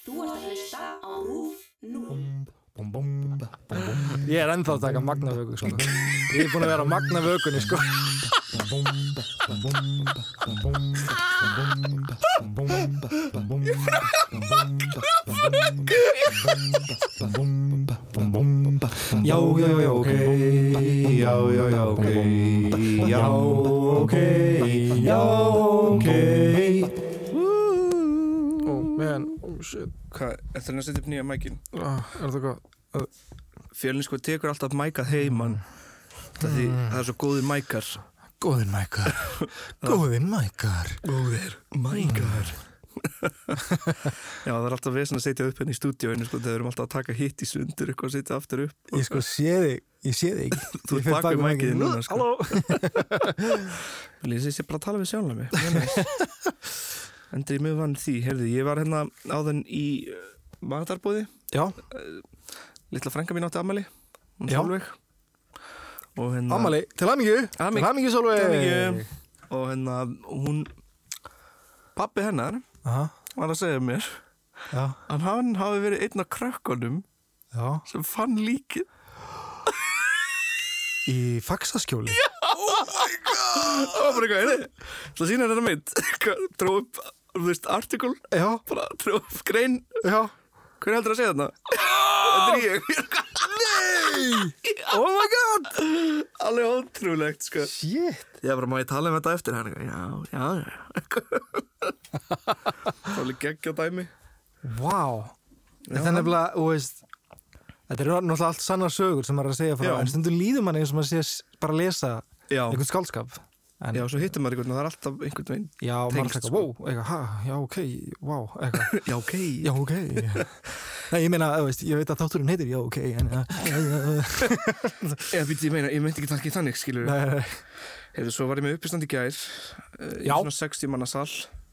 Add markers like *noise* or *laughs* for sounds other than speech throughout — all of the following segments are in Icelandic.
Þú ert að hlusta á RÚF 0. Bum, bum, bum, bum. Ég er ennþá að taka magnavöku sko. Ég er búin að vera á magnavökunni sko. Já, já, já, ok Já, já, já, ok Já, ok Já, ok Hvað, hann að setja upp nýja mækin? ah, Er það gott? Fjölinn sko tekur alltaf mækað heimann Það, því, það er svo góðir mækar. Góðir mækar. *laughs* Góðir mækar. Góðir mækar. Já, það er alltaf vesen að setja upp henni í stúdíóinu sko, þegar við erum alltaf að taka hitt í sundur eitthvað að setja aftur upp. Ég sko sé þig Ég sé þig. *laughs* Þú Ég ert fer bak við bak mækið núna, sko. Ég *laughs* sé bara að tala við sjálf mig Endur ég mjög vann því, heyrði, ég var hérna áðan í uh, matarbúði Já, Littla frænka mín átti amali Hún Já. Sólveig. Og hérna Amali, til Haming- Til hamingju. Solveig. Og hérna, hún Pappi hennar Aha, var að segja mér já, að hann hafi verið einn af krökkunum já. sem fann líkið. Í faxaskjóli? Það var bara eitthvað, heyrði Það sýnir þetta mynd. *laughs* Dró upp, þú veist, artikul Bara upp grein? Já. Hver heldur að segja þarna? Þetta er ég. Nei! *laughs* Oh my god! Alveg ótrúlegt, sko. Shit. Ég bara, má ég tala um þetta eftir? Hann? Já, já, já. *laughs* Það var geggja dæmi Já. Þetta er nefnilega, þú veist Þetta er náttúrulega allt sannar sögur sem maður er að segja frá. En stundum líður manni eins og maður sé bara að lesa einhvern skálskap en, já, svo hittir maður einhvern og það er alltaf einhvern veginn já maður er sko. wow, eitthvað, ha, já, ok, wow, eitthvað *laughs* Já, ok Já, ok *laughs* Nei, ég meina, veist, ég veit að þátturinn heitir Já, ok, en Ég, *laughs* ég meina, ég meinti ekki ekki þannig, skilur. Hefur svo var ég með uppistand í gær uh, Í Já. svona 60 manna sal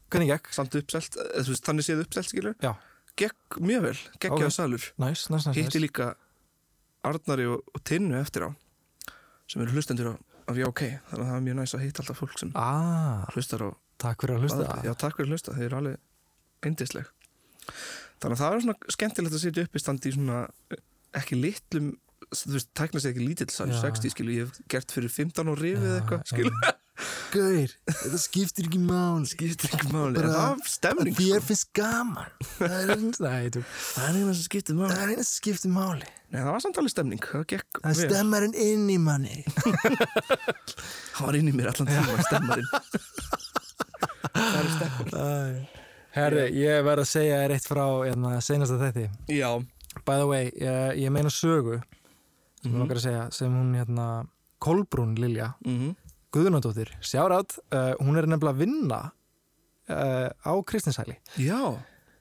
Hvernig gekk? Samt uppselt, þú veist, þannig séð uppselt, skilur Já. Gekk mjög vel, geggjaða Ok. salur Næs, næs, næs Hitti líka Arnari og, og Tinnu eftir á Sem eru hlustendur á, af Já, ok Þannig að það er mjög næs að hitta alltaf fólk sem Ah, hlustar á takk fyrir að hlusta. Já, takk fyrir að hlusta, þeir eru alveg eindisleg Þannig að það er svona skemmtilegt að setja upp í standi í svona ekki litlum, þú veist, tækna sér ekki lítill sal, Já. 60 skilu, ég hef gert fyrir 15 og rifið eitthvað, skilu Gauðir, þetta skiptir ekki mál skiptir ekki máli, en það er stemning gaman. Það er eins, nei, þú það er eina sem skiptir máli. Það er eins sem skiptir máli. Nei, það var samt alveg stemning, það Það er stemmarinn inn í manni. *laughs* Það var inn í mér allan tíma, *laughs* stemmarinn. Það er stemmarinn. Herri, ég verð að segja þér eitt frá hérna, senasta þetti Já, By the way, ég, ég meina sögu sem mm að segja, sem hún hérna Kolbrún Lilja, mhm Guðnadóttir Sjárat, uh, hún er nefnilega að vinna uh, á Kristinshæli. Já,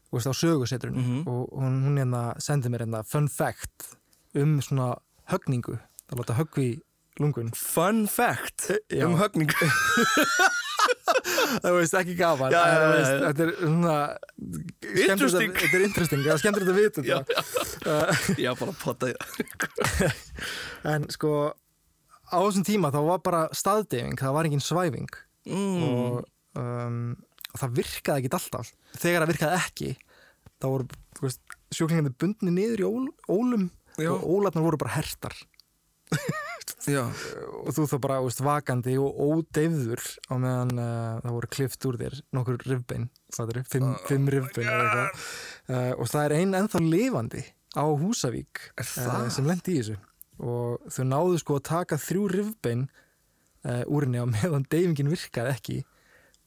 þú veist, á sögusetrunni Mhm. og hún, hún hérna sendi mér hérna fun fact um svona högningu. Það láta höggvi í lungun. Fun fact Já. um högning *laughs* *laughs* það veist ekki gaman. Já, já, veist, þetta er svona Interesting. að- þetta er interesting, það er skemmtilegt að vita *laughs* Já, þetta. Já, bara potta en sko á þessum tíma þá var bara staðdeyfing það var engin svæfing. Mm. og, um, og það virkaði ekki alltaf. Þegar það virkaði ekki þá voru sjúklingandi bundni niður í ól, ólum Já. og ólarnar voru bara hertar. *laughs* Og þú þá bara veist, vakandi og ódeyfður á meðan uh, það voru klift úr þér nokkur rifbein, það eru fimm, Oh fimm rifbein eitthvað. uh, og það er ein ennþá lifandi á Húsavík uh, sem lendi í þessu og þau náðu sko að taka þrjú rifbein uh, úr henni á meðan deyfingin virkaði ekki.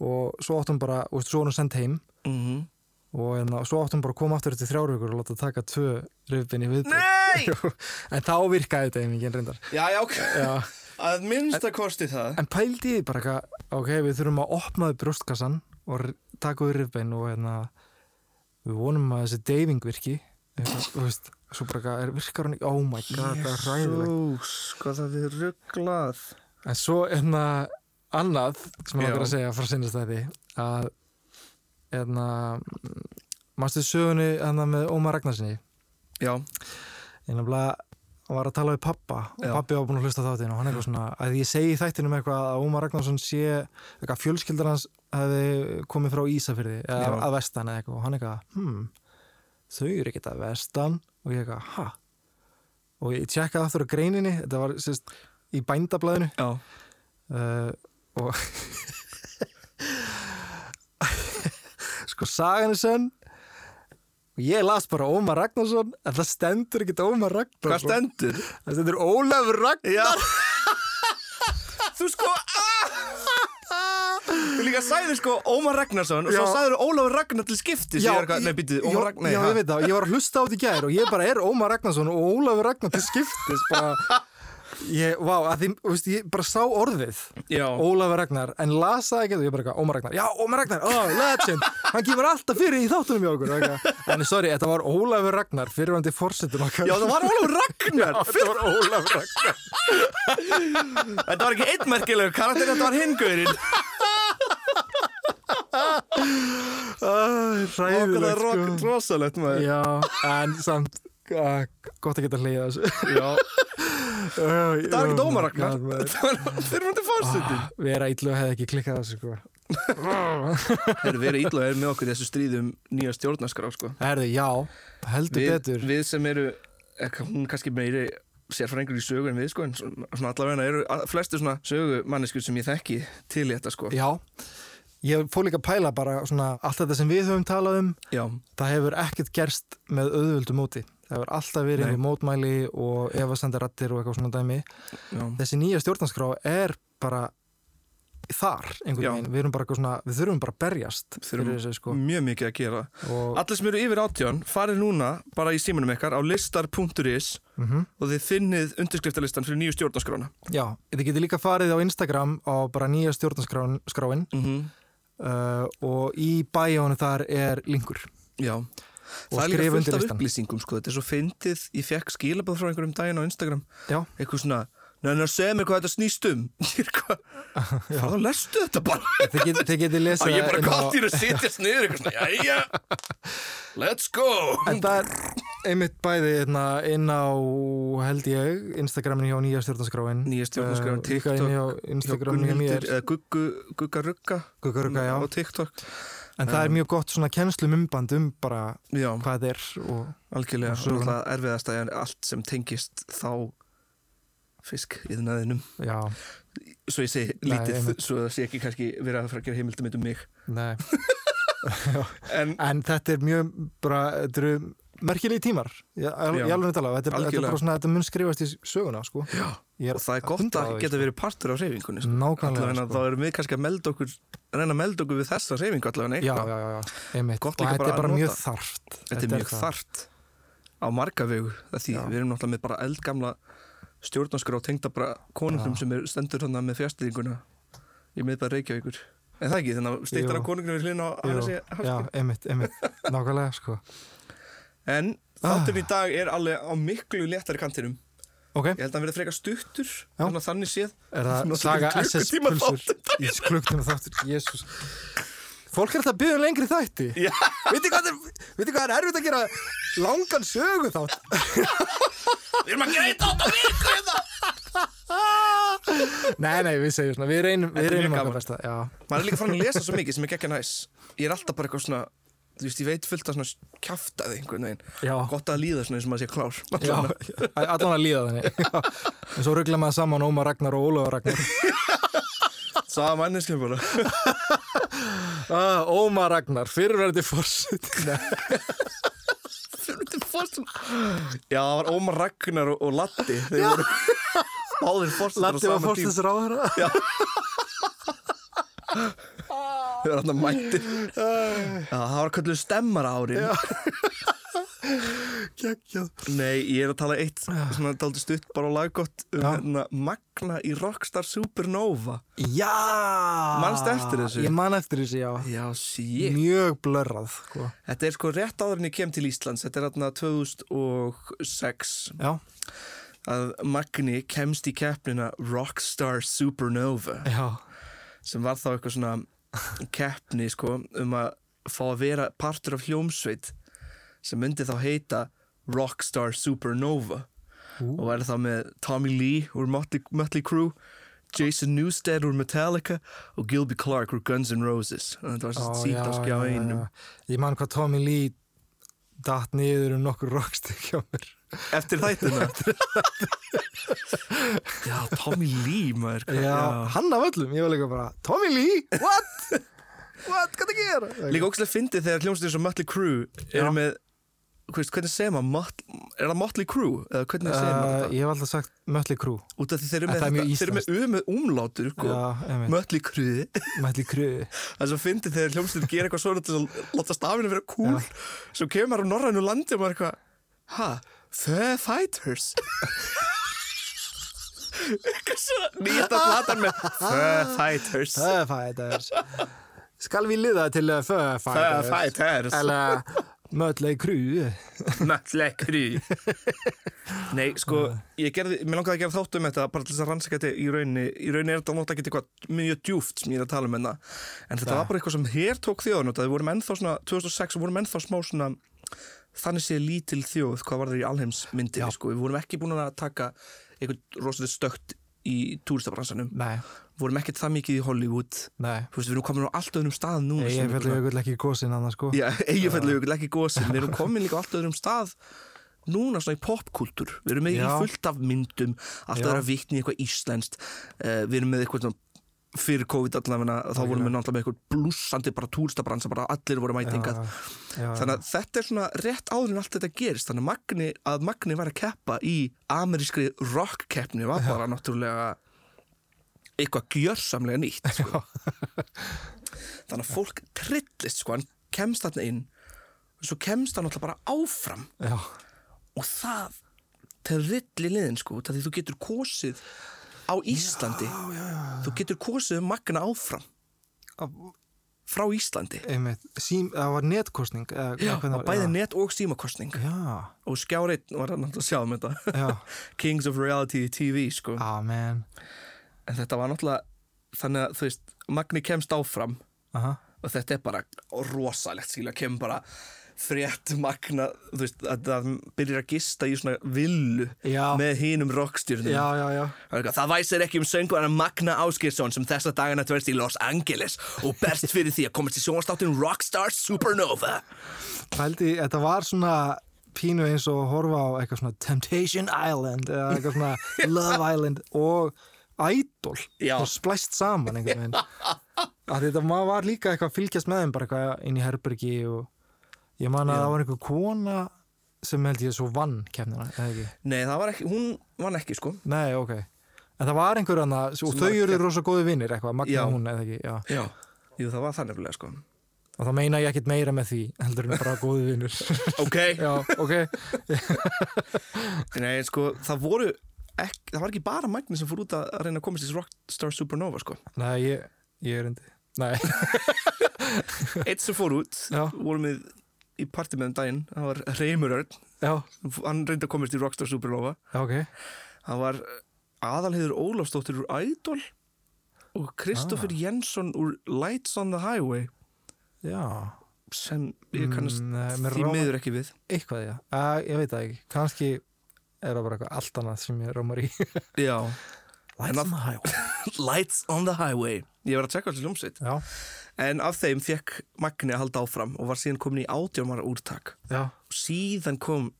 Og svo áttum bara, og svo var hún sendt heim. Mhm. Og hérna, svo áttum bara að koma aftur eftir þrjárvíkur og láta taka tvö rifbein í viðbúr *laughs* en þá virkaði deyfingin reyndar. Já, já, ok. Já. *laughs* Að minnsta kosti það. En pældi ég bara eitthvað, ok, við þurfum að opnaði brjóstkassan og taka við rifbein og hérna, við vonum að þessi deyfing virki, eitthvað, þú veist, svo bara er virkar ekki, oh my god, það er ræðilegt. Hvað það við rugglað En svo, hérna, annað sem ég langar að segja frá sinnast þetta, að, hérna, mástu sögunni, hérna, með Ómar Ragnarssoni, Já, ég nefnilega var að tala við pappa og Já. pappi var búin að hlusta þáttinn og hann eitthvað svona að ég segi þættinum eitthvað að Ómar Ragnarsson sé eitthvað fjölskyldar hans hefði komið frá Ísafyrði eða að vestan eða eitthvað og hann eitthvað hmm, þau eru ekkert að vestan. Og ég eitthvað, ha? Og ég tjekkaði aftur á greininni, þetta var sérst í bændablaðinu. Uh, og *laughs* sko sagan er sönn. Og ég las bara Ómar Ragnarsson en það stendur ekkert Ómar Ragnarsson. Hvað stendur? það stendur Ólafur Ragnar. Já *laughs* Þú sko Þú líka sagði sko Ómar Ragnarsson og svo sagður Ólafur Ragnar til skipti Já, Nei, býttu, já, Ómar Ragnar já, ég veit það, ég var að hlusta á þetta í gær og ég bara er Ómar Ragnarsson og Ólafur Ragnar til skiptis bara, ég, vá, að því, veist, ég bara sá orðið Já, Ólafur Ragnar, en las það ekki og ég bara eitthvað, Ómar Ragnar, já, Ómar Ragnar, oh, legend hann kemur alltaf fyrir í þáttunum hjá okkur eitthvað. en sorry, þetta var Ólafur Ragnar fyrirvændi fórsetum okkar. Já það var Ólafur Ragnar. *laughs* Þetta var Ólafur Ragnar. Þetta var ekki einn merkilegur karakter, þetta var hingurinn Er ro- sko. rosalegt maður. Já, en samt uh, gott að geta hlýða þessu. Já, *laughs* það var ekki Ómar Ragnar. *laughs* Það var fyrirvændi fórsetin vera illu hefði ekki klikkað þessu sko. *laughs* Þeir verið ítla er með okkur þessu stríði um nýja stjórnarskrá sko. Herðu, já, heldur við, betur. við sem eru ekka, hún er kannski meiri sérfræðingur í sögu en við sko en svona allavega eru flestir svona sögu manneskur sem ég þekki til þetta sko. Já, ég fór líka að pæla bara svona allt þetta sem við höfum talað um Já, það hefur ekkert gerst með auðvöldu móti. Það hefur alltaf verið einhver mótmæli og efasendarattir og eitthvað svona dæmi. Já, þessi nýja stjórnarskrá er bara þar einhvern veginn, við erum bara eitthvað svona við þurfum bara að berjast Þurfum þessu sko. mjög mikið að gera. Og, Allir sem eru yfir átján, farið núna bara í símanum ykkar á listar.is mm og þið finnið undirskriftarlistan fyrir nýju stjórnarskrána. Já, þið getur líka farið á Instagram á bara nýja -hmm. Uh, og í bæjónu þar er linkur. Já. Það er líka fullt af upplýsingum sko, þetta er svo fyndið, ég fekk skilabóð frá einhverjum daginn á Instagram, já, eitthvað svona Nei, segja mér hvað þetta snýst um *laughs* er hvað, þá lestu þetta bara þið get- þið getur Og lesið *laughs* ég bara inn á- gott í að sitja sniður eitthvað svona, jæja Let's go En það er einmitt bæði hérna, inn á, held ég, Instagramin hjá nýja stjórnarskráin. Nýja stjórnarskráin, Eh, Líka inn hjá Instagramin hjá mér. eða Guggu, Gugga Rugga Guggarugga, já. á TikTok En það er mjög gott svona kennslumimband um bara Já, hvað er og algjörlega og. Það erfiðast að allt sem tengist þá fisk yðnaðinum já, Svo ég segi Nei, lítið, einmitt. svo það sé ekki kannski verið að fara að gera heimildamind um mig nei. *laughs* En En þetta er mjög bara, þetta eru merkilegi tímar. Ég, alveg tala, þetta, er- þetta er bara svona, þetta mun skrifast í söguna, sko. Og það er gott 100 á að geta verið partur af reyfingunni sko. Allavega sko. þá erum við kannski að melda okkur reyna að melda okkur við þessa reyfingu allavega eitthvað já, já, já, einmitt. Gott og þetta er bara að mjög þarft. Þetta er mjög þart á marga vegu það því við erum náttúrulega með bara eldgamla stjórnarskur á tengda bara konungum Já. sem er stendur hann með fjárstýringuna í miðbæð Reykjavíkur. En það ekki, þannig að steittar á konunginu við hlýna á Jú, Hannessi já, Hafstein einmitt, einmitt, nákvæmlega, sko. en Ah. þátturinn í dag er alveg á miklu léttari kantinum. Ok, ég held að hann verði frekar stuttur Já. þannig að þannig séð. Er það saga SS klukkutíma pulsur? í klukktíma þáttur, jésús Fólk er alltaf að byggja um lengri þætti. Já. Viti hvað, er- hvað er erfitt að gera langan sögu þátt? Við erum að gera eitt átt á viku Nei, nei, við segjum svona, við reynum, Þetta við er mjög gaman. maður er líka fann að lesa svo mikið sem er geggja næs. Ég er alltaf bara eitthvað svona þú veist, ég veit fullt af svona kjaftaði einhvern veginn. Já, gott að líða svona eins og maður sé klár. Allan að líða þannig. Já. *laughs* En svo ruggla maður saman Ómar Ragnar og Ólafur Ragnar Saga manneskjum bara. *laughs* Ah, Ómar Ragnar, fyrirverði fórsitt *laughs* Já, það var Ómar Ragnar og, og Latti Þeir voru *laughs* báðir fórsetar á Latti var sama tím fórstistur á þeirra Þeir voru hann mættir Já, það var kallið stemmar árin Kekjað Nei, ég er að tala eitt svona daldi stutt bara á laggott um hérna, Magna í Rockstar Supernova. Já! Manstu eftir þessu? Ég man eftir þessu, já. Já, sí Mjög blörrað sko. Þetta er sko rétt áður en ég kem til Íslands. Þetta er hérna 2006 Já, að Magni kemst í keppnina Rockstar Supernova. Já, sem var þá eitthvað svona keppni sko um að fá að vera partur af hljómsveit sem myndi þá heita Rockstar Supernova Ú. og væri þá með Tommy Lee úr Mötley, Mötley Crüe Jason Newsted úr Metallica og Gilby Clark úr Guns N' Roses og þetta var Ó, svo sítt á já, já, já, einum já. Ég man hvað Tommy Lee datt niður um nokkur rockstík hjá mér *laughs* Eftir þættina Já, Tommy Lee maður hvað- já, hann af öllum, ég var líka bara Tommy Lee, what? *laughs* what, hvað það gera? Líka ógæslega fyndið þegar hljómsveitir svo Mötley Crüe Já. eru með Hvist, hvernig segir maður, Mot, er það Motley Crue? Uh, ég hef alltaf sagt Mötli Krú Út af því þeir eru með, það mjög þetta- þeir eru með U með umlátur sko. Já, Mötley Crue *laughs* Það er svo fyndið þegar hljómsveitir gera eitthvað svona til að láta stafinu vera cool. Svo kemur maður á norrænu landi og maður er eitthvað Ha? The Fighters? *laughs* Svona Nýjasta *laughs* platan með The Fighters. Föfæters Skal við liða til The Föfæters Fighters. Eller Mötli Krú *laughs* Mötley Crüe. Nei, sko, ég gerði, mér langaði að gera þátt um þetta bara til þess að rannsaka þetta í rauninni. Í rauninni er þetta náttúrulega ekki eitthvað mjög djúft sem ég er að tala um hérna. En þetta Nei. var bara eitthvað sem hér tók þjóðan við vorum ennþá svona, 2006 við vorum ennþá smá svona þannig sé lítil þjóð hvað var það í alheimsmyndinni sko, við vorum ekki búin að taka eitthvað rosalega stökt í túristabransanum, vorum ekkert það mikið í Hollywood. Veist, við erum komin á allt öðrum stað er bara- vel ekki gósin annars sko. Eiginfellu ykkur ekki gósin Við erum komin líka á allt öðrum stað Núna svona í popkultúr Við erum með í fullt af myndum Alltaf er að vitni í eitthvað íslenskt. Uh, Við erum með eitthvað svona fyrir COVID allavega þá vorum við náttúrulega með eitthvað blúsandi bara túristabransa, bara allir voru mætingað já, þannig að þetta er svona rétt áður en allt þetta gerist. Þannig að Magni, að Magni var að keppa í amerískri rockkeppni var bara náttúrulega eitthvað gjörsamlega nýtt sko. þannig að fólk trillist sko, hann kemst þarna inn og svo kemst hann alltaf bara áfram. Já, og það trilli liðin sko, því þú getur kosið á Íslandi. Já, já, já. þú getur kosið Magna áfram. Frá Íslandi. Sím, það var netkostning Já, og var- bæði já. net og símakostning Já, og skjáreitt var hann að sjá um þetta. *laughs* Kings of Reality TV sko. Ah man en þetta var náttúrulega þannig að þú veist, Magni kemst áfram. Aha. og þetta er bara rosalegt skilja, kemur bara frétt Magna, þú veist, að það byrjar að gista í svona villu Já. með já, já Það Það væsir ekki um söngvarana Magna Ásgeirsson sem þessa dagana dverst í Los Angeles og berst fyrir því að komast í sjónvastáttin Rockstar Supernova. Pældi, þetta var svona pínu eins og horfa á eitthvað svona Temptation Island eða eitthvað svona *laughs* Love Island og Idol. Og splæst saman einhvern veginn. *laughs* Að þetta var líka eitthvað að fylgjast með þeim bara eitthvað inn í herbergi og ég man að Já. það var einhver kona sem held ég svo vann kemnina, eða ekki? Nei, það var ekki, hún vann ekki sko. Nei, ok. En það var einhver annað, og Sem þau var eru kepp- rosa góði vinnir eitthvað, Magna Já. og hún eða ekki, já. Já, Jú, það var það nefnilega sko. Og þá meina ég ekkit meira með því, heldur en bara góði vinnur *laughs* Ok. *laughs* Já, ok. Nei, sko, það voru ekki, það var ekki bara Magni sem fór út að að reyna að komast í Rockstar Supernova sko. Nei, ég, ég er endi Nei, Eitt sem fór út, Já. vorum við í partí með um daginn, það var Reymur Örn. Hann reyndi að komast í Rockstar Supernova. Já, ok. Það var Aðalheiður Ólafsdóttir úr Idol og Kristoffer Jensson úr Lights on the Highway. Já, sem ég kannast Mm, mér því rámar- miður ekki við. Eitthvað, já. Uh, Ég veit það ekki, kannski er það bara eitthvað allt annað sem ég rámar í. *laughs* Já, Lights on the highway. *laughs* Lights on the Highway. Ég var að tjekka þessi hljómsveit. Já, en af þeim fekk Magni að halda áfram og var síðan komin í átjámara úrtak. Já, og síðan kom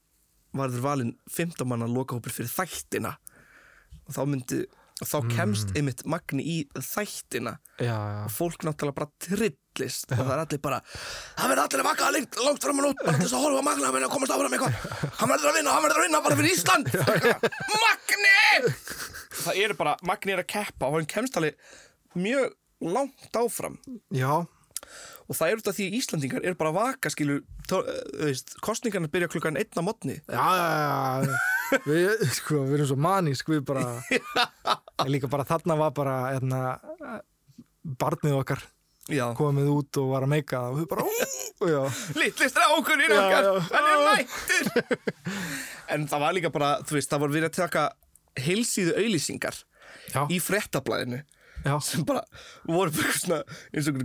varður valinn 15 manna lokahópur fyrir þættina. Og þá myndi og þá kemst einmitt Magni í þættina. Já, já. Og fólk náttúrulega bara trillist. Og það er allir bara það verður allir að vaka lengt, langt fram og nút bara til þess að horfa á Magna að vinna að komast áfram eitthvað. *laughs* Hann verður að vinna, hann verður að vinna bara fyrir Ísland. Magni! Það eru bara, Magni er að keppa og hann kemst alveg mjög langt áfram. Já, og það er út af því Íslandingar eru bara vaka skilu, tó- eh, kostningarna byrja klukkan einn á mótni já, já, já Við, sko, við erum svo manísk Við bara *laughs* líka bara þarna var bara hérna, barnið okkar já, komið út og var að meika og við bara, litli strákurinn Já, okkar hann er mættur. En það var líka bara, þú veist, það var verið að taka heilsíðu auðlýsingar í frettablaðinu já, sem bara voru eitthvað svona eins og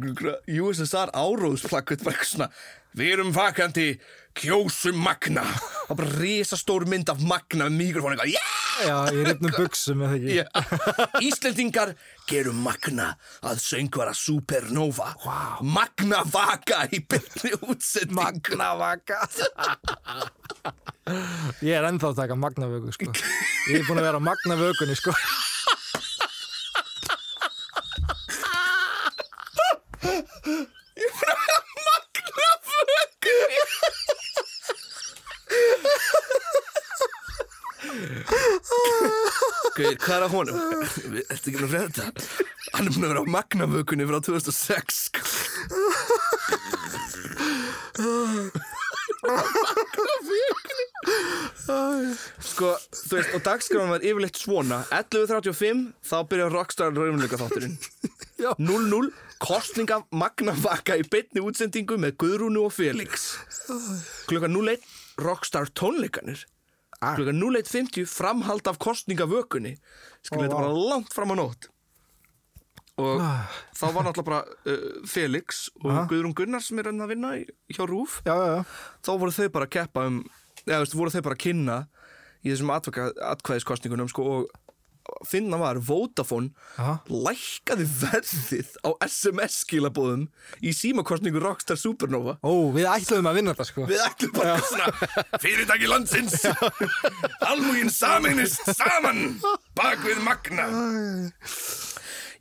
USSR áróðsplakkut bara eitthvað svona við erum vakandi kjósum Magna og bara risastór mynd af Magna með mikrofón eitthvað yeah! Já, í ripnum buksum eða ekki Já. Íslendingar gerum Magna að söngvara Supernova wow. Magna Vaka í byrni útsendingu Magna vaka Ég er ennþá að taka magnavöku sko. Ég er búin að vera á magnavökunni sko. Gauðir, hvað er að honum? Ertu ekki búin að frétta þetta? Hann er búin að vera á Magnavökunni frá 2006 sko. Sko, þú veist, og dagskráðan var yfirleitt svona 11.35, þá byrjar Rockstar raunleika þátturinn Já. 0-0, kostninga Magnavaka í beinni útsendingu með Guðrúnu og Felix Klukkan 0-1, Rockstar tónleikanir Klukkan 0-1.50, framhald af kostningavökunni Skilja Ó, þetta vá. bara langt fram á nótt Og Ah. þá var náttúrulega bara uh, Felix og Aha. Guðrún Gunnar sem er að vinna hjá Rúf Já, já, já þá voru þau bara að keppa um eða veist, voru þau bara að kynna í þessum atkvæðiskostningunum sko, og finna var Vodafone Aha. lækkaði verðið á SMS skilabóðum í símakostningu Rockstar Supernova. Ó, við ætluðum að vinna þetta sko. Við ætlum bara svona *laughs* fyrirtæki landsins. Almúgin sameinist saman bak við Magna.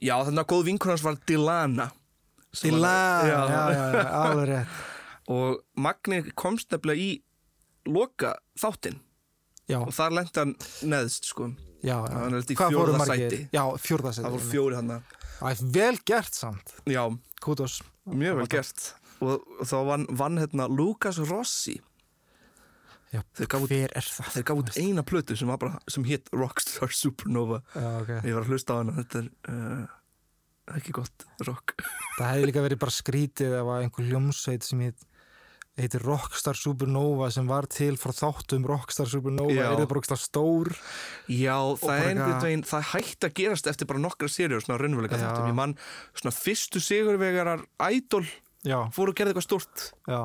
Já þannig að góð vinkunars var Dilana. Að, já, já, já, alveg rétt. Og Magni komst nefnilega í loka þáttinn Já, og þar lendi hann neðst sko já, Hann er Hvað fjórða fóru margir? sæti. Já, fjórða sæti það voru fjóri hann Æ, vel gert samt. Já, Kútos mjög vel gert. Og, og þá vann, vann hérna Lucas Rossi. Já, Þeir gáfu- hver er það? þeir gaf út eina plötu sem, var bara, sem hétt Rockstar Supernova. Já, ok. Ég var að hlusta á hana þetta er uh, ekki gott rock. Það hefði líka verið bara skrítið ef að einhver hljómsveit sem heit, heitir Rockstar Supernova sem var til frá þáttum Rockstar Supernova. Er það bara rockstar stór? Já, það er einhvern veginn það hætti að gerast eftir bara nokkra sériur svona raunveruleika þáttum. Ég mann svona fyrstu sigurvegarar Idol Já, fóru að gera eitthvað stort já,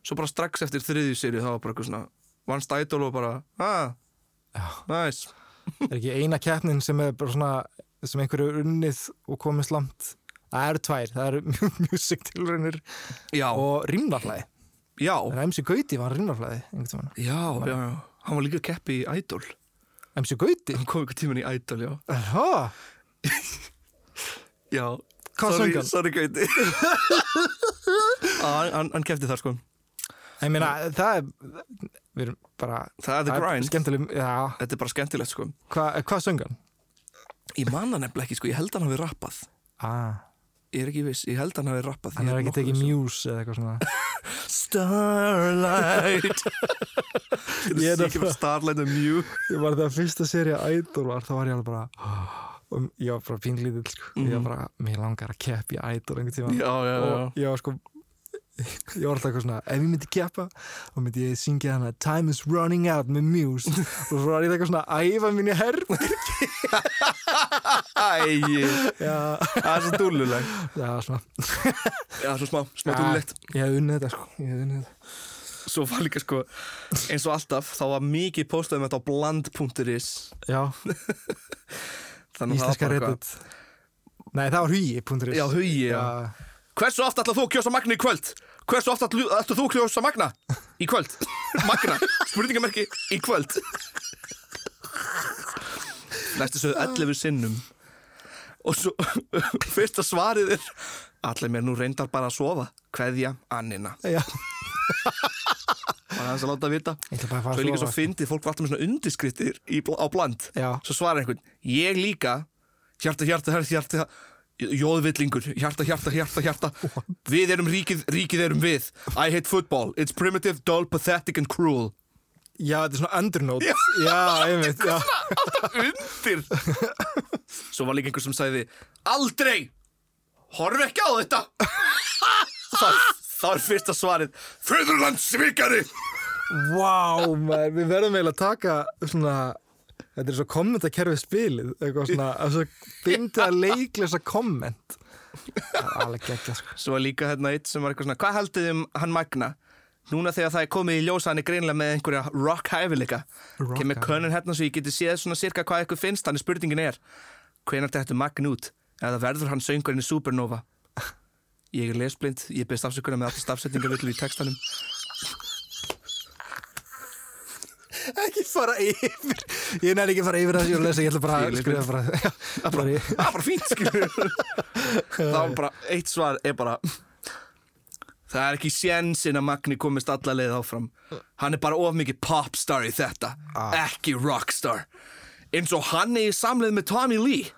svo bara strax eftir þriðju sériu þá var bara eitthvað svona vannst Idol og bara ah, Já. nice. Er ekki eina keppnin sem er bara svona sem einhverju er unnið og komist langt? Það eru tvær, það eru *laughs* music tilraunir já, og rýmnaflæði já, En MC Gauti var rýmnaflæði einhvern tímann. Já, já, já. Hann var líka að keppi í Idol. MC Gauti? hann kom ykkur tíman í Idol, já. Aha, *laughs* já, Hvað sorry, söng hann? sorry Gauti. *laughs* Hann, hann, hann keppti þar sko. Ég meina það er við erum bara það er the grind, skemmtileg, já, þetta er bara skemmtilegt sko. Hvað hva söng hann? ég man hann nefnilega ekki sko, ég held hann hafi rappað. Ah, ég er ekki viss, ég held hann hafi rappað. Hann er ekki tekið viss um- eða eitthvað svona *laughs* Starlight *laughs* Ég er bara Starlight og Mew ég var þegar fyrsta serið Idol var þá var ég alveg bara og ég var bara pínlítill sko. ég var bara, mér langar að keppa í Idol einhvern tíma Mhm. Já, já, já. og ég var sko *laughs* ég var alltaf eitthvað svona, ef ég myndi keppa þá myndi ég syngja hana Time is running out með Muse *laughs* og svo var ég eitthvað svona að æfa minni herr Æ, já, það er svo dúlluleg já, svona Já, svo smá, smá dúllulegt. ég hef unnið þetta sko. Ég hef unnið þetta. Svo var líka sko, eins og alltaf þá var mikið postaðum þetta á bland.is já, *laughs* íslenska reddit. Nei, það var hugi.is Já, hugi, já. Hversu oft ætlað þú að kjósa Magna í kvöld? Hversu oft ætlað ætlað þú að kjósa Magna í kvöld? Magna, spurningamerki í kvöld Næstu sögðu 11 sinnum. Og svo *laughs* fyrsta svarið er Allir mér nú reyndar bara að sofa. Kveðja Annina. Já, Það er hans að láta vita. Ég að fara Svo er líka svo fyndið, fólk var alltaf með svona bl- á bland. Já. Svo svarar einhvern, ég líka. Hjarta, hjarta, hjarta, hjarta Jóðvillingur, hjarta, hjarta, hjarta, hjarta. Við erum ríkið, ríkið erum við. I hate football, it's primitive, dull, pathetic and cruel já, þetta er svona undernote já, einmitt, já. Undir. *laughs* Svo var líka einhver sem sagði Aldrei, horf ekki á þetta. *laughs* Það, er fyrsta svarið. Föðurland svikari Vá, maður, við verðum eiginlega að taka svona, þetta er svo kommentakerfið spilið, eitthvað svona, að svo fyndi að leiklesa komment. Það er alveg geggja, sko. Svo var líka hérna eitt sem var eitthvað svona Hvað haldið um hann Magna? Núna þegar það er komið í ljósa hann er greinilega með einhverja rock hæfileika. Kemur könnun hérna svo ég geti séð svona cirka hvað eitthvað finnst þannig spurningin er hvenær þetta magn út? Eða verður hann söngurinn í Supernova? Ég er lesblind ég beðst afsökunar með alltaf stafsetningavillu í textanum. Ekki fara yfir Ég næri ekki fara yfir það sem ég er að lesa Ég ætla bara að skrifa bara. Það er bara fínt skilur *laughs* þá er bara eitt svar er bara það er ekki sjensin að Magni komist alla leið áfram. Hann er bara of mikið popstar í þetta. Ekki rockstar. Eins og hann er í samleið með Tommy Lee.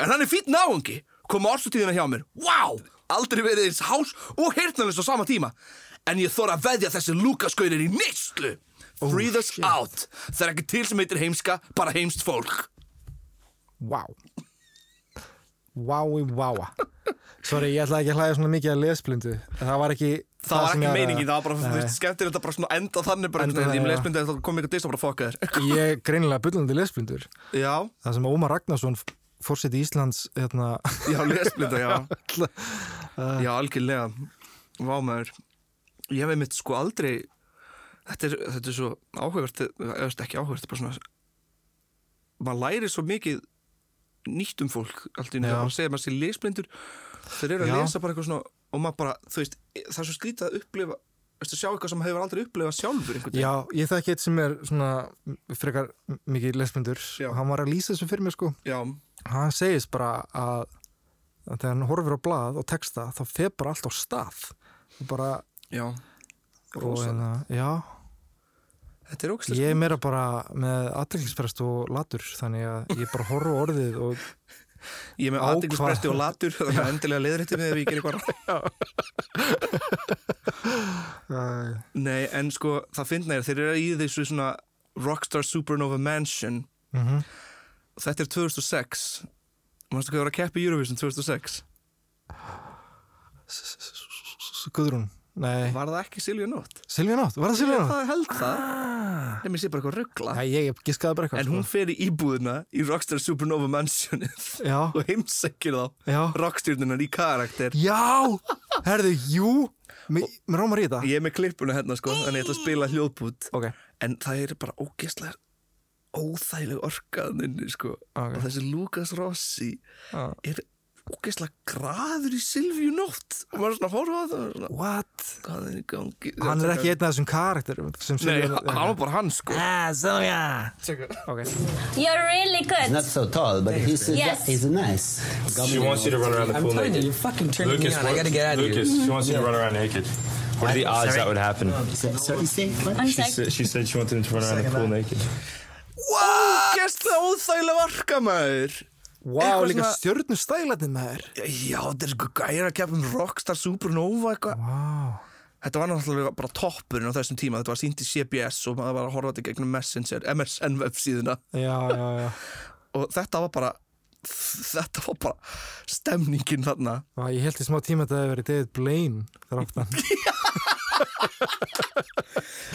En hann er fýtt náungi. Koma orsutíðina hjá mér. Wow, aldrei verið eins hás og hirtnalins á sama tíma. En ég þóra að veðja þessi Lukas-gauðir í neyslu. Free us out. Það er ekki til sem heitir heimska, bara heimst fólk. Vá Vái, váa Sorry, ég ætla ekki að hlæða svona mikið að lesblindu. Það var ekki Það var sem ekki ég að- meiningin, það var bara, skemmtilegt að bara svona enda þannig bara Enda ég lesbindi að það kom eitthvað dist og bara fokka *laughs* þér Ég er greinilega bullandi lesblindur. Já, Það sem Ómar Ragnarsson fórseti Íslands hérna, já, lesblinda, já. *laughs* Já, algjörlega. Vámaður Ég hef einmitt sko aldrei Þetta er, þetta er svo áhugavert eða ekki áhugavert, bara svona maður læri svo mikið nýtt um fólk allt í nefnir að segja maður sé lesblindur þeir eru að Já. lesa bara eitthvað svona og maður bara, þú veist, það er svo skrítið að upplifa að sjá eitthvað sem maður hefur aldrei upplifað sjálfur. Já, ég þekki eitt sem er svona frekar mikið lesblindur. Já. Hann var að lýsa þessu fyrir mig sko. Já, Hann segist bara að, að þegar hann horfir á blað og texta þá fer bara allt á stað. Og bara, já. og Rosa. hérna, já Ég er meira bara með aðdeklisprest og latur þannig að ég bara horfa orðið og Ég er með hvað? og latur þannig að endilega leiðrætti með ef ég gerir uh, Nei, en sko, það finna er þeir eru í þessu svona Rockstar Supernova Mansion. Mm Þetta er 2006 Manstu hvað það var að keppa í Eurovision 2006? Guðrún. Nei, Var það ekki Silvia Nótt? Silvía Nótt, var það Silvía Nótt? Það held það. Nefnir sé bara eitthvað ruggla ég giskaði bara eitthvað En hún fer í íbúðina í Rockstar Supernova Mansionið sko. Já, *laughs* og heimsækir þá rockstjórnunar í karakter. Já, herðu, jú. Mér rámar í þetta. Ég er með klippuna hérna sko Þannig ég ætla að spila hljóðbút. En það er bara ógeðslega óþægileg orkaðninni sko. Og þessi Lucas Rossi er ógeðslega graður í Silvíu nótt og maður er svona að horfa á það og svona, what? hvað er í gangi Hann er ekki einn af þessum karakterum sem Nei, hann var bara hann sko Ah, Silvía Ok You're really good. Not so tall, but he's Yes. he's nice. She wants you to run around the I'm pool you, naked. you're fucking turning Lucas, me on. I what- gotta get out of Lucas, here. she wants you to run around naked. What are the What? odds Sorry? that would happen? So, so you what? I'm She sorry. said, she said she wanted him to run around the pool naked. Ógeðslega óþægilega orka maður Vá, Eitthvað líka svona- stjörnu stælatinn með þér Já, þetta er sko gæra að keppa um Rockstar Supernova eitthvað. Vá. Þetta var náttúrulega bara toppurinn á þessum tíma. Þetta var sínt í CBS og maður var að horfa þetta gegnum Messenger, MSN websíðuna Já, já, já. *laughs* Og þetta var bara þetta var bara stemningin þarna. Vá, ég held í smá tíma að þetta hefði verið David Blaine þar aftan. *laughs*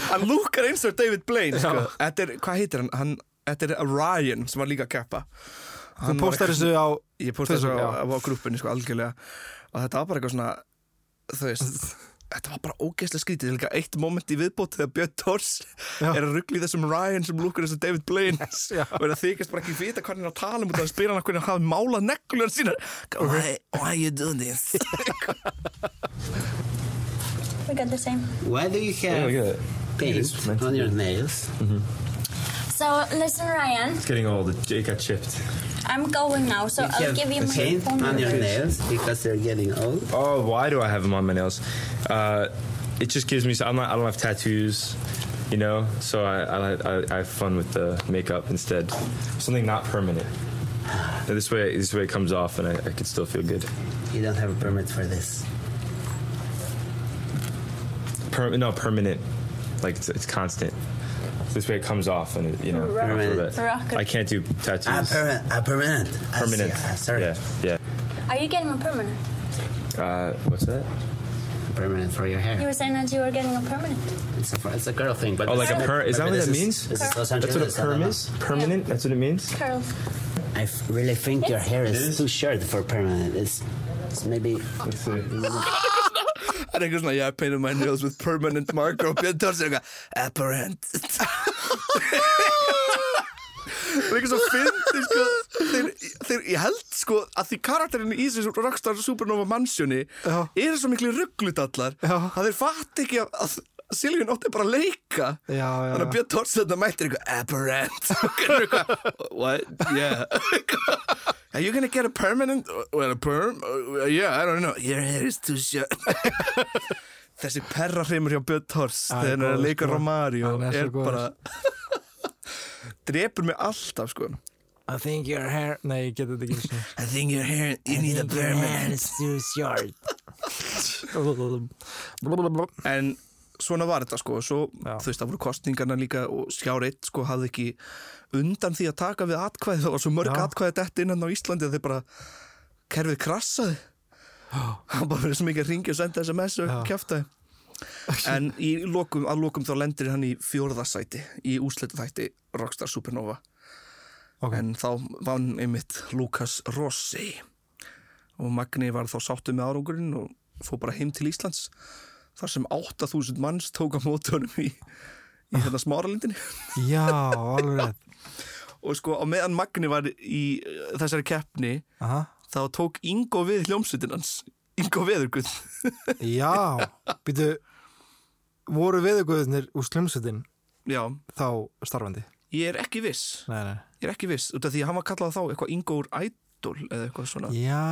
Hann lúkar eins og David Blaine sko. þetta er, hvað heitir hann? hann þetta er Ryan sem var líka að keppa Þú postar þessu á Ég postaði þessu á, já. á grúppinni sko algjörlega. Og þetta var bara eitthvað svona þú veist *laughs* Þetta var bara ógeðslega skrítið, líka eitt moment í viðbót þegar Björn Tors er að ruggla í þessum Ryan sem eins og David Blaine já. og er að þykast bara ekki vita hvað hann er að tala um út af að spila hann hvernig hann hafi málað neglur sínar. Why, why you do this? We got the same. Why do you have paint on your nails? So listen, Ryan. It's getting old. It it got chipped. I'm going now, so You I'll give you my paint phone on your nails because they're getting old. Oh, why do I have them on my nails? Uh, it just gives me. So I'm not. I don't have tattoos, you know. So I, I, I, I have fun with the makeup instead. Something not permanent. And this way, this way it comes off, and I, I can still feel good. You don't have a permit for this. Per, no, permanent. Like it's, it's constant. This way it comes off, and it, you know. Permanent. after that. Rocket. I can't do Ah, tattoos. permanent. Ah, permanent. I see. permanent. Ah, sorry. Yeah, yeah. Are you getting a permanent? Uh, what's that? Permanent for your hair. You were saying that you were getting a permanent. It's a, it's a girl thing, but Oh, like a per- is that what that means? This is Los That's what a Angeles, perm is. Permanent. That's what it means. Curl. I f- really think your hair It is is? too short for permanent. It's, it's maybe Let's see. *laughs* er eitthvað svona, yeah, I painted my nails with permanent marker og Björn Thors er eitthvað, apparent. Og eitthvað svo fyndi sko, þeir, þeir, ég held sko að því karakterinn í þessu Rockstar Supernova mansjóni Já. eru svo miklu rugglutallar að þeir fatt ekki að, að Silvín átti bara að leika. Já, já, þannig að. Björn þetta mættir eitthvað apparent. *laughs* Og er eitthvað, what, yeah *laughs* are you gonna get a permanent well, a perm, Uh, yeah, I don't know your hair is too short *laughs* þessi perrahreimur hjá Björn Thors Æ, þegar hann er að leika. Romario Hann er bara *laughs* drepur mig alltaf sko I think your hair Nei, ég get þetta ekki sinni. I think your hair, you need a permanent too short. *laughs* En svona var þetta sko. Svo, Já. þú veist, það voru kostningarna líka og skjáreitt sko hafði ekki undan því að taka við atkvæði. Það var svo mörg atkvæði dett innan á Íslandi að þeir bara kerfið krassaði. Hann bara verið svo mikið að ringja og senda SMS og kjaftaði. *laughs* En í lokum, að lokum þá lendir hann í fjórðasæti í úsletu þætti Rockstar Supernova. Ok. en þá vann einmitt Lukas Rossi. Og Magni var þá sáttu með árangurinn og fór bara heim til Íslands þar sem 8000 manns tók á móti honum í, í hérna smáralindinni. Já, alveg rétt. Og sko á meðan Magni var í uh, þessari keppni Aha. þá tók Ingo við hljómsveitin hans. Ingo Veðurguð. *laughs* Já, býtu voru viðugöðunir úr slumsutin já, þá starfandi? Ég er ekki viss. Nei, nei. Ég er ekki viss, út af því að hann var kallað þá eitthvað Ingo úr Idol eða eitthvað svona. Já.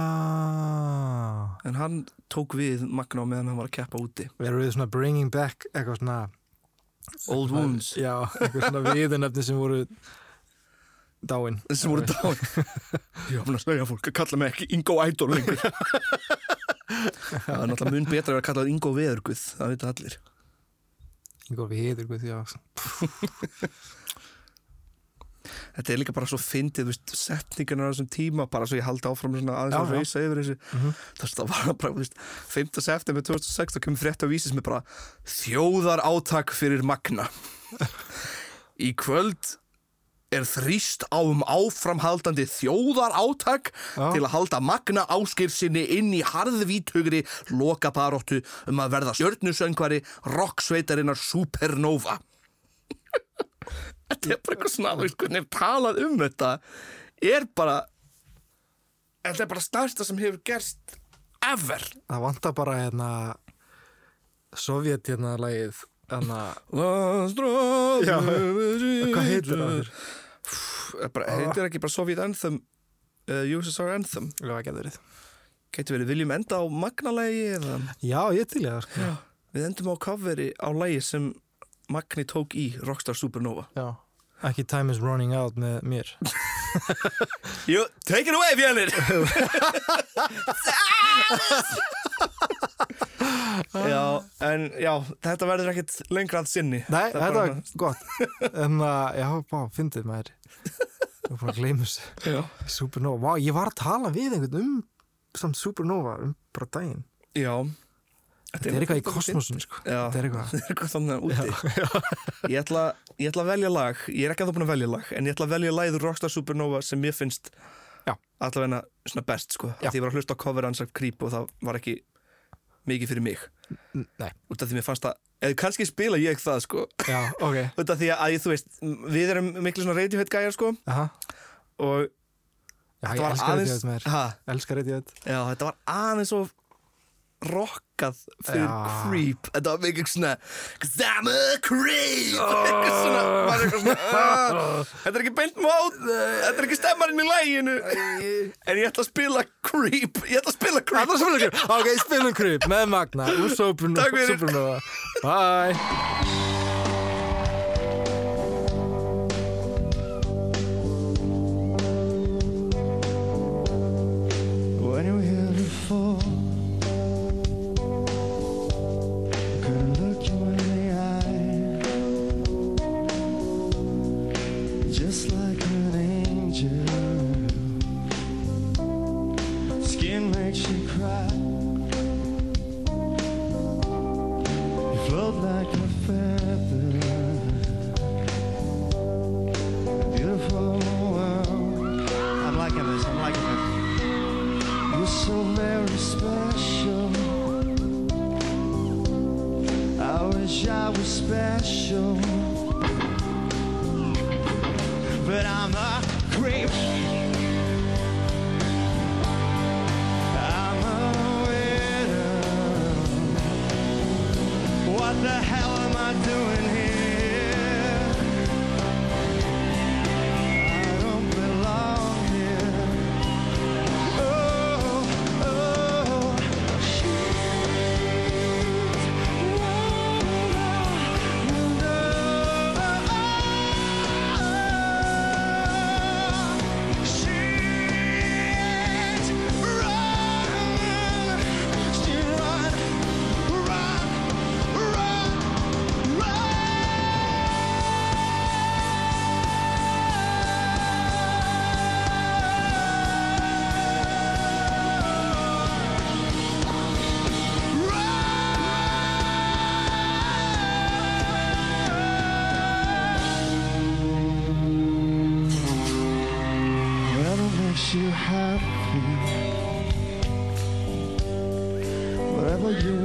En hann tók við Magna á meðan hann var að keppa úti. Erum við svona bringing back eitthvað svona Old Wounds. Já, eitthvað svona viðunefni sem voru dáin. Sem voru dáin. *laughs* Var búin að segja fólk að kalla mig ekki Ingo Idol lengur. *laughs* Það er náttúrulega mun betra að vera kallað Ingo Veðurguð það veit allir. Einhver viðugöð, já *laughs* þetta er líka bara svo fyndið, setningarnar á þessum tíma, bara svo ég haldi áfram svona aðeins að reysa yfir þessu þú veist, það var bara, þú veist 5. september 2006, þá kemur frétt á vísis með bara þjóðar átak fyrir Magna í kvöld er þrýst á um áframhaldandi þjóðar átak Já. til að halda Magna áskir sinni inn í harðvítugri lokaparóttu um að verða stjörnusöngvari rocksveitarinnar Supernova Þetta er bara eitthvað svona, þú veist, hvernig talað um þetta? Er bara þetta er bara stærsta sem hefur gerst ever. Það vantar bara hérna Sovjet hérna lagið hérna, hvað heitir það þér? bara, heitir ekki bara Soviet Anthem uh, USSR Anthem? Getur verið. Viljum enda á magnalagi eða? Já, ég til ég sko. við endum á coveri á lagi sem Magni tók í Rockstar Supernova. Já. Ekki time is running out með mér. *laughs* Jú, take it away, Fjörnir *laughs* Já, en já, þetta verður ekkit lengra að sinni. Nei, Það er þetta bara- gott. En að, já, bá, fyndið maður. Ég var búin að gleyma þessu. Supernova, vá, ég var að tala við einhvern um samt Supernova um bara daginn. Já Þetta er eitthvað í kosmosun, sko. Þetta er eitthvað. Það *laughs* er eitthvað þannig úti. *laughs* Ég, ætla, ég ætla að velja lag. Ég er ekki að það búin að velja lag En ég ætla að velja lagið Rockstar Supernova sem mér finnst Já. allavega svona best sko. Því ég var að hlusta á cover hans af Creep og það var ekki mikið fyrir mig. Nei, Út af því mér fannst það eða kannski spila ég það sko. Já, ok. *laughs* Út af því að ég, þú veist Við erum miklu svona Radiohead gæjar sko. Aha. Og Já, þetta ég var aðeins Elskar Radiohead. Já, þetta var aðeins of rockað fyrir Já. creep. Þetta var mikið svona Cause I'm a creep. Eitthvað *laughs* svona, maður er eitthvað svona "Ah, þetta er ekki beint mót þetta er ekki stemmarinn í læginu en ég ætla að spila creep ég ætla að spila creep. Það er spilum creep. Ok, spilum creep með Magna úr Supernova Takk fyrir. Supernova Bye. When you were here before, the hell am I doing here? you.